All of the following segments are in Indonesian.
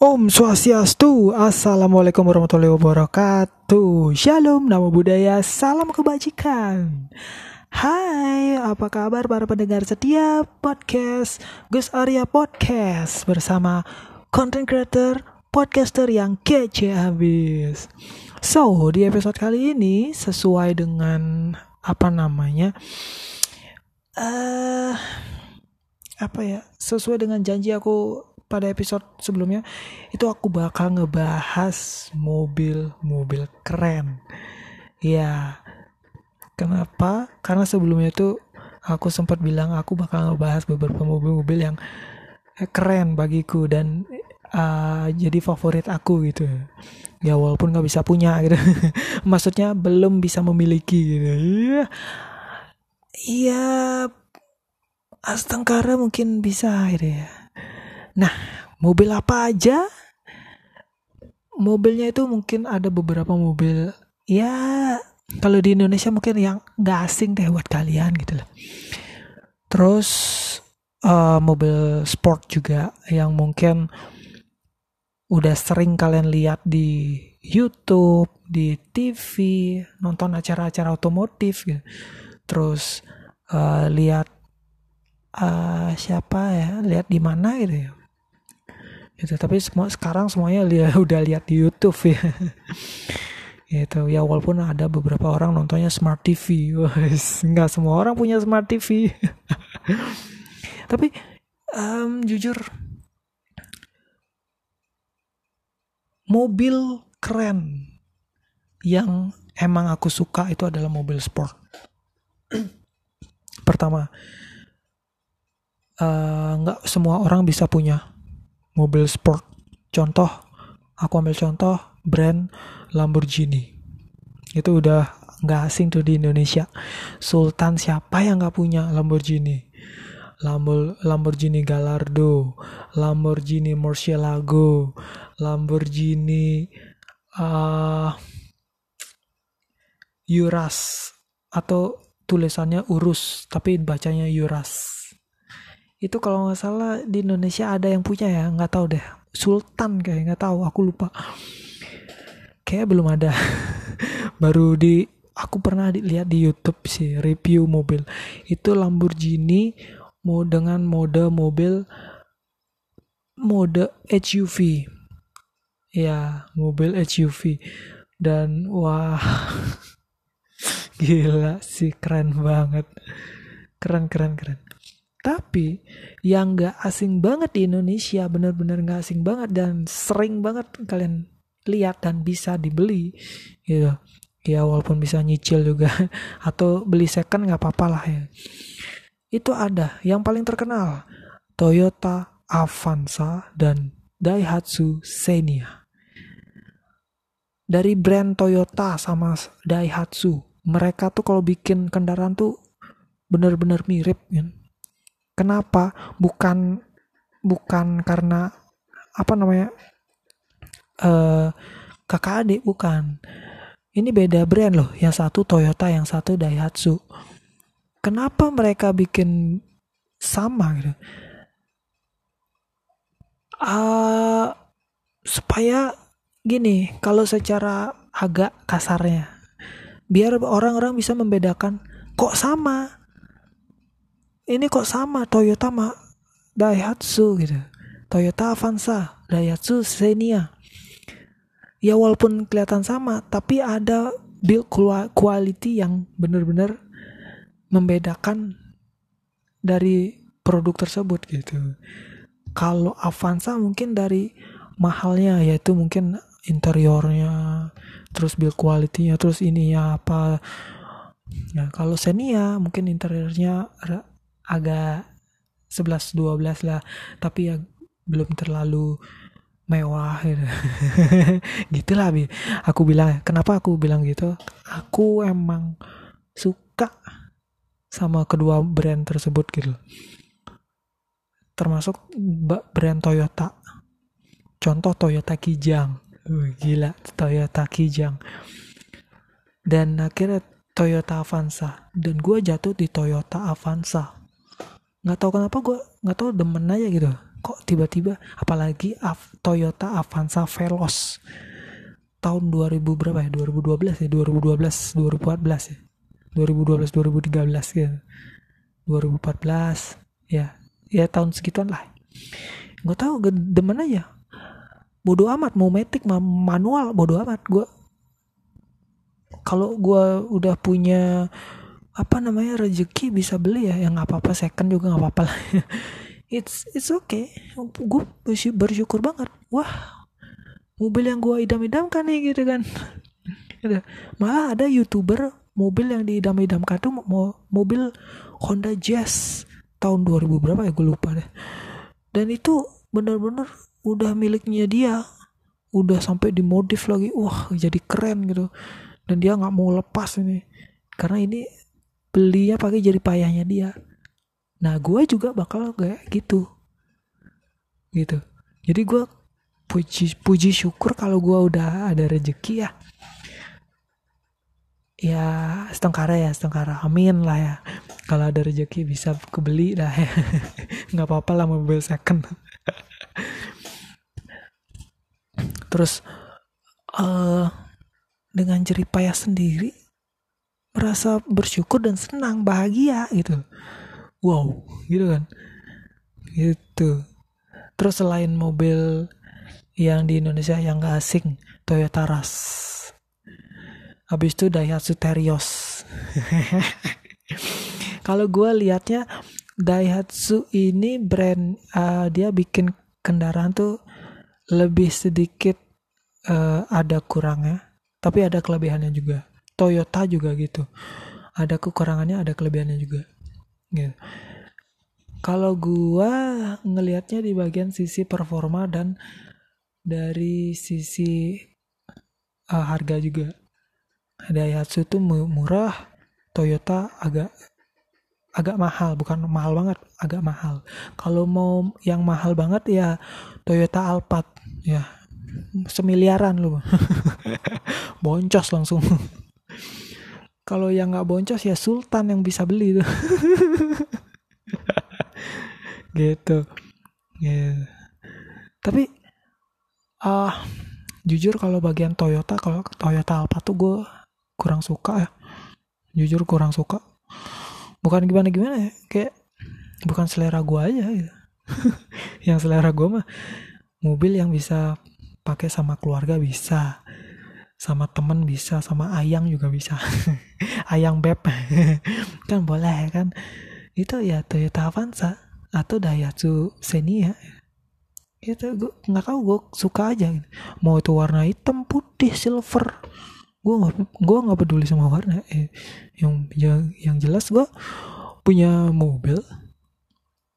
Om Swastiastu, Assalamualaikum warahmatullahi wabarakatuh. Shalom, nama budaya, salam kebajikan. Hai, apa kabar para pendengar setia podcast Gus Arya Podcast Bersama content creator, podcaster yang kece habis. So, di episode kali ini sesuai dengan apa namanya uh, Apa ya, sesuai dengan janji aku pada episode sebelumnya itu aku bakal ngebahas mobil-mobil keren. Ya, kenapa? Karena sebelumnya itu aku sempat bilang aku bakal ngebahas beberapa mobil-mobil yang keren bagiku dan uh, jadi favorit aku gitu. Ya walaupun nggak bisa punya gitu. Maksudnya belum bisa memiliki gitu. Iya. Iya. Astangkara mungkin bisa gitu ya Nah, mobil apa aja? Mobilnya itu mungkin ada beberapa mobil ya kalau di Indonesia mungkin yang nggak asing deh buat kalian gitu loh. Terus uh, mobil sport juga yang mungkin udah sering kalian lihat di YouTube, di TV, nonton acara-acara otomotif gitu. Terus uh, lihat uh, siapa ya, lihat di mana gitu ya gitu. Tapi semua sekarang semuanya lihat udah lihat di YouTube ya. Gitu. Ya walaupun ada beberapa orang nontonnya smart TV nggak semua orang punya smart TV tapi um, jujur mobil keren yang emang aku suka itu adalah mobil sport. Pertama eh, nggak uh, semua orang bisa punya mobil sport. Contoh, aku ambil contoh brand Lamborghini. Itu udah nggak asing tuh di Indonesia. Sultan siapa yang nggak punya Lamborghini? Lamborghini Gallardo, Lamborghini Murcielago, Lamborghini uh, Uras atau tulisannya Urus tapi bacanya Uras itu kalau nggak salah di Indonesia ada yang punya ya nggak tahu deh. Sultan kayak nggak tahu aku lupa. Kayak belum ada. Baru di aku pernah lihat di YouTube sih review mobil. Itu Lamborghini mau dengan mode mobil mode SUV ya mobil SUV dan wah gila sih keren banget. Keren keren keren tapi yang gak asing banget di Indonesia, bener-bener gak asing banget dan sering banget kalian lihat dan bisa dibeli gitu. Ya walaupun bisa nyicil juga atau beli second nggak apa-apa lah ya. Itu ada yang paling terkenal Toyota Avanza dan Daihatsu Xenia. Dari brand Toyota sama Daihatsu, mereka tuh kalau bikin kendaraan tuh bener-bener mirip ya Kenapa? Bukan bukan karena apa namanya? uh, kakak adik bukan. Ini beda brand loh. Yang satu Toyota, yang satu Daihatsu. Kenapa mereka bikin sama gitu? Uh, supaya gini, kalau secara agak kasarnya, biar orang-orang bisa membedakan kok sama ini kok sama Toyota sama Daihatsu gitu. Toyota Avanza Daihatsu Xenia. Ya walaupun kelihatan sama tapi ada build quality yang benar-benar membedakan dari produk tersebut gitu. Kalau Avanza mungkin dari mahalnya yaitu mungkin interiornya terus build quality-nya terus ininya apa. Nah, kalau Xenia mungkin interiornya agak 11 12 lah. Tapi ya belum terlalu mewah gitu gitulah bi. Aku bilang kenapa aku bilang gitu? Aku emang suka sama kedua brand tersebut gitu. Termasuk brand Toyota. Contoh Toyota Kijang. Gila Toyota Kijang. Dan akhirnya Toyota Avanza. Dan gue jatuh di Toyota Avanza nggak tahu kenapa gue nggak tahu demen aja gitu. Kok tiba-tiba apalagi Toyota Avanza Veloz. Tahun 2000 berapa ya? 2012 ya? 2012 2014 ya? 2012 2013 ya 2014 ya. Ya tahun segituan lah. Gue tahu demen aja. Bodoh amat mau metik manual bodoh amat gue kalau gue udah punya apa namanya rezeki bisa beli ya? Yang nggak apa-apa second juga nggak apa-apa lah. It's it's okay. Gue bersyukur banget. Wah mobil yang gue idam-idamkan nih gitu kan. Gitu. malah ada youtuber mobil yang diidam-idamkan tuh mobil Honda Jazz tahun 2000 berapa ya? Gue lupa deh. Dan itu bener-bener udah miliknya dia. Udah sampai dimodif lagi. Wah jadi keren gitu. Dan dia nggak mau lepas ini. Karena ini belinya pakai jadi payahnya dia. Nah gue juga bakal kayak gitu. Gitu. Jadi gue puji puji syukur kalau gue udah ada rezeki ya. Ya setengkara ya setengkara. Amin lah ya. Kalau ada rezeki bisa kebeli dah. Ya nggak apa-apa lah mobil second. Terus uh, dengan jerih payah sendiri merasa bersyukur dan senang bahagia gitu. Wow gitu kan? Gitu. Terus selain mobil yang di Indonesia yang gak asing Toyota Rush. Habis itu Daihatsu Terios. Kalau gue liatnya Daihatsu ini brand uh, dia bikin kendaraan tuh lebih sedikit uh, ada kurangnya tapi ada kelebihannya juga Toyota juga gitu. Ada kekurangannya ada kelebihannya juga. Gitu. Kalau gue ngelihatnya di bagian sisi performa dan dari sisi uh, harga juga. Daihatsu tuh murah Toyota agak agak mahal bukan mahal banget agak mahal. Kalau mau yang mahal banget ya Toyota Alphard ya. Semiliaran loh. Boncos langsung kalau yang nggak boncos ya Sultan yang bisa beli tuh. Gitu. Yeah. tapi uh, jujur kalau bagian Toyota kalau Toyota Alphard tuh gue kurang suka ya. Jujur kurang suka. Bukan gimana gimana ya kayak bukan selera gue aja gitu. yang selera gue mah mobil yang bisa pakai sama keluarga bisa sama temen bisa sama ayang juga bisa. Ayang beb. Kan boleh kan? Itu ya Toyota Avanza atau Daihatsu Xenia. Itu gue nggak tahu gue suka aja gitu. mau itu warna hitam putih silver. Gue nggak gue nggak peduli sama warna. Eh, yang yang yang jelas gue punya mobil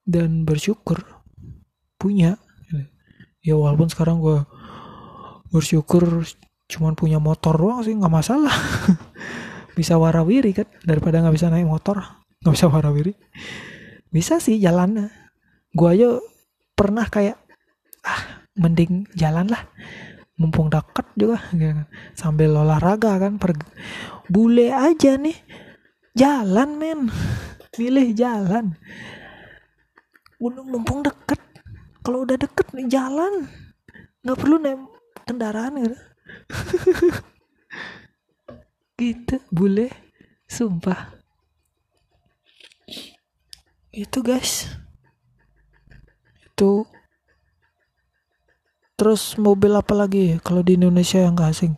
dan bersyukur punya. Ya walaupun sekarang gue bersyukur cuman punya motor doang sih nggak masalah. Bisa warawiri kan daripada nggak bisa naik motor. Nggak bisa warawiri. Bisa sih jalan gue aja pernah kayak ah mending jalan lah. Mumpung deket juga gitu. sambil olahraga kan per bule aja nih. Jalan men. Milih jalan. Mumpung deket. Kalau udah deket nih jalan. Nggak perlu naik kendaraan gitu gitu bule sumpah. Itu guys. Itu. Terus mobil apa lagi kalau di Indonesia yang gak asing?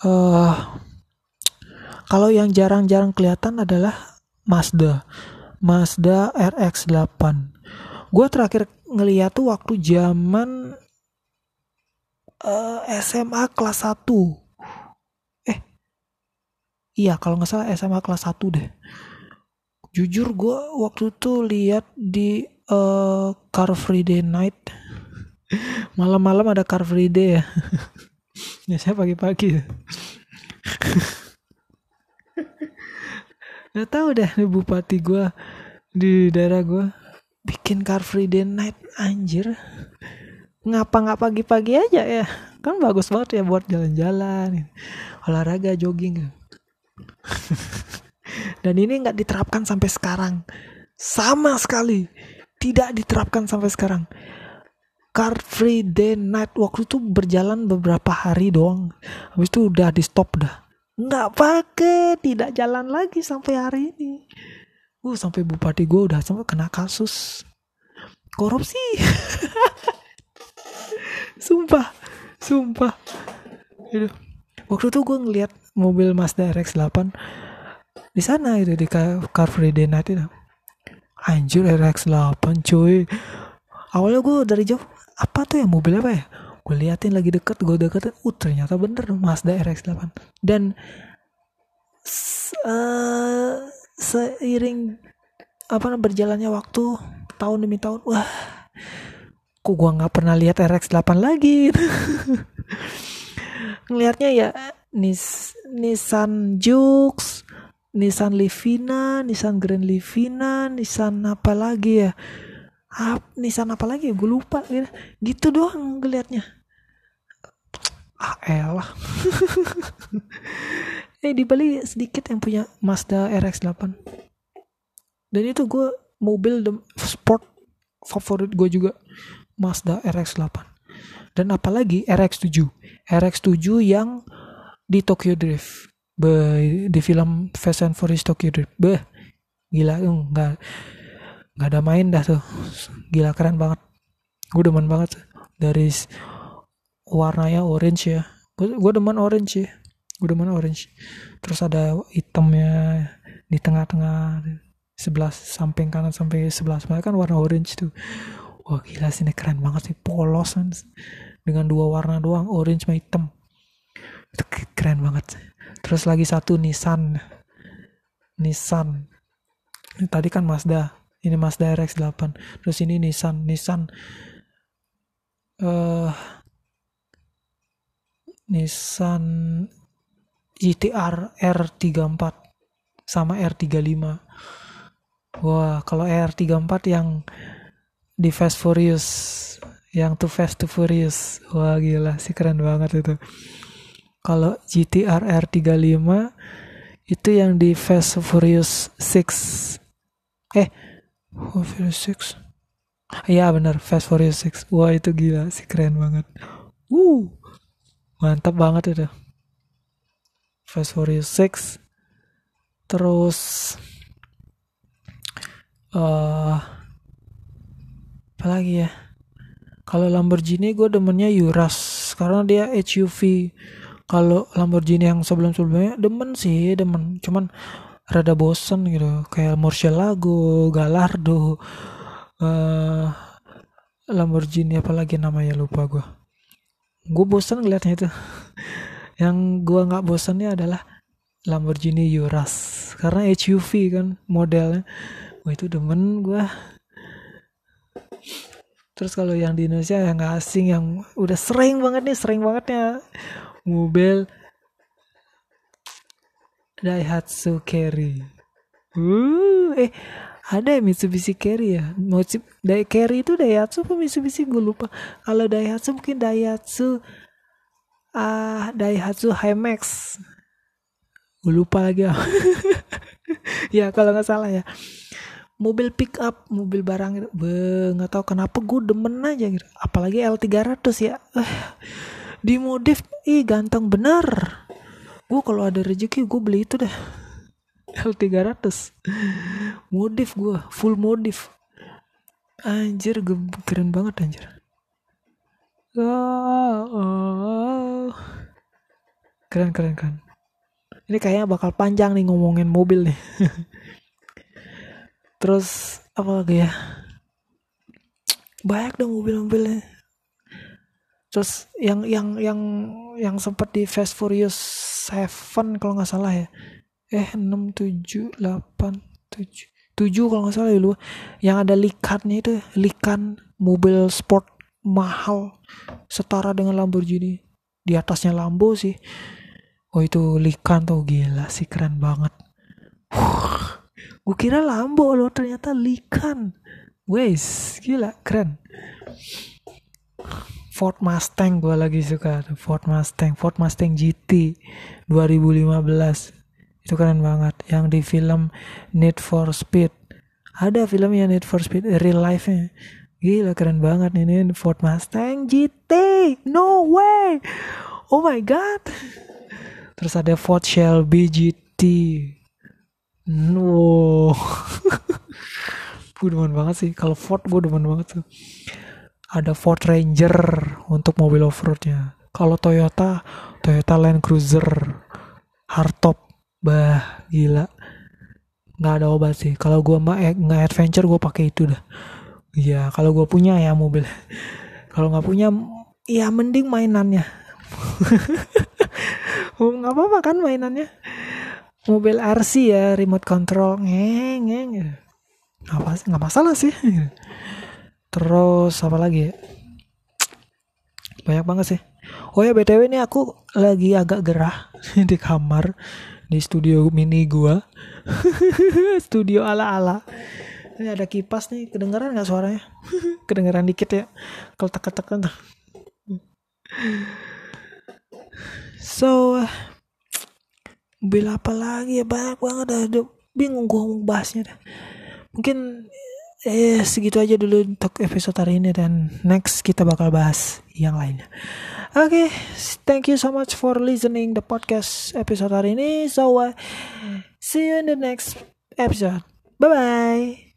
Uh, kalau yang jarang-jarang kelihatan adalah Mazda. Mazda RX-8 gue terakhir ngeliat tuh waktu zaman uh, eh, SMA kelas 1 eh iya kalau nggak salah SMA kelas 1 deh jujur gue waktu itu lihat di uh, Car Free Day Night Malam-malam ada car free day ya. ya saya pagi-pagi. Gak tahu deh nih bupati gue di daerah gue bikin car free day night anjir. Ngapa nggak pagi-pagi aja ya? Kan bagus banget ya buat jalan-jalan, olahraga, jogging. Dan ini nggak diterapkan sampai sekarang, sama sekali. Tidak diterapkan sampai sekarang. Car free day night waktu itu berjalan beberapa hari doang. Habis itu udah di stop dah. Nggak pakai tidak jalan lagi sampai hari ini. Uh sampai bupati gue udah sampai kena kasus. Korupsi sumpah sumpah. Itu waktu itu gue ngeliat mobil Mazda RX-8 di sana itu di Car Free Day Night itu. Anjir RX-8 cuy. Awalnya gue dari jauh apa tuh ya mobil apa ya? Gue liatin lagi deket gue deketin uh ternyata bener Mazda RX-8 dan uh, seiring apa berjalannya waktu tahun demi tahun wah kok gue nggak pernah lihat RX-8 lagi? Ngelihatnya ya Nis Nissan Jux Nissan Livina Nissan Grand Livina Nissan apa lagi ya? Ap, Nissan apa lagi ya? Gue lupa. Gitu, gitu doang ngelihatnya ah elah. Eh di Bali sedikit yang punya Mazda RX-8 dan itu gue mobil sport favorit gue juga Mazda RX-8 dan apalagi RX-7 RX-7 yang di Tokyo Drift. Be, di film Fast and Furious Tokyo Drift. Beh, gila nggak nggak ada main dah tuh. Gila keren banget. Gue demen banget dari warnanya orange ya. Gue demen orange ya gue demen orange. Terus ada hitamnya di tengah-tengah sebelah samping kanan sampai sebelah sebelah kan warna orange tuh wah gila sih ini keren banget sih. Polos dengan dua warna doang orange sama hitam. Itu keren banget terus lagi satu Nissan. Nissan. Tadi kan Mazda. Ini Mazda RX-8 terus ini Nissan. Nissan uh, Nissan GTR R34 sama R35 wah kalau R34 yang di Fast Furious yang Too Fast Too Furious. Wah gila sih keren banget itu. Kalau GTR R35 itu yang di Fast Furious 6 eh Fast Furious 6 Iya bener Fast Furious 6 Wah itu gila sih keren banget. Uh Mantap banget itu. Fast Furious 6 Terus uh, Apa lagi ya? Kalau Lamborghini gue demennya Yuras Karena dia SUV kalau Lamborghini yang sebelum-sebelumnya demen sih demen. Cuman rada bosen gitu. Kayak Murcielago, Gallardo uh, Lamborghini apalagi namanya lupa gue gue bosen ngeliatnya itu. Yang gue nggak bosannya adalah Lamborghini Urus karena SUV kan modelnya. Wah itu demen gue Terus kalau yang di Indonesia yang asing yang udah sering banget nih, sering banget ya mobil Daihatsu Carry. Uh, eh ada ya Mitsubishi Carry ya. Mau Dai Carry itu Daihatsu apa Mitsubishi gue lupa. Kalau Daihatsu mungkin Daihatsu ah uh, Daihatsu Himax. Gue lupa lagi ya. ya kalau nggak salah ya. Mobil pick up, mobil barang gitu. nggak tahu kenapa gue demen aja gitu. Apalagi L300 ya. Uh, dimodif ih ganteng bener gue kalau ada rezeki gue beli itu deh L300 modif gue full modif anjir gue keren banget anjir oh, oh. keren keren keren ini kayaknya bakal panjang nih ngomongin mobil nih terus apa lagi ya? Banyak dong mobil-mobilnya. Terus yang yang yang yang sempat di Fast Furious 7 kalau nggak salah ya. Eh 6 7 8 7 7 kalau nggak salah ya lu yang ada likannya itu likan mobil sport mahal setara dengan Lamborghini. Di atasnya Lambo sih. Oh itu likan tuh gila sih keren banget gue kira Lambo loh ternyata likan wes gila keren. Ford Mustang gue lagi suka Ford Mustang Ford Mustang GT 2015 itu keren banget yang di film Need for Speed. Ada filmnya Need for Speed real life nya gila keren banget ini Ford Mustang GT no way! Oh my god! Terus ada Ford Shelby GT no gue demen banget sih. Kalau Ford gue demen banget tuh. Ada Ford Ranger untuk mobil off-roadnya. Kalau Toyota Toyota Land Cruiser. Hardtop. Bah gila. Nggak ada obat sih. Kalau gue mah eh, nggak adventure gue pakai itu dah. Iya kalau gue punya ya mobil. Kalau nggak punya ya mending mainannya. Nggak apa-apa kan mainannya mobil RC ya remote control. Ngeng ngeng. Apa nggak masalah sih. Terus apa lagi ya? Banyak banget sih. Oh ya btw ini aku lagi agak gerah di kamar di studio mini gua. Studio ala ala ini ada kipas nih kedengeran nggak suaranya? Kedengeran dikit ya. Kalau tekan-tekan so mobil apa lagi ya? Banyak banget ada bingung gua mau bahasnya dah. mungkin eh segitu aja dulu untuk episode hari ini dan next kita bakal bahas yang lainnya. Oke okay, thank you so much for listening the podcast episode hari ini. So uh, see you in the next episode. Bye bye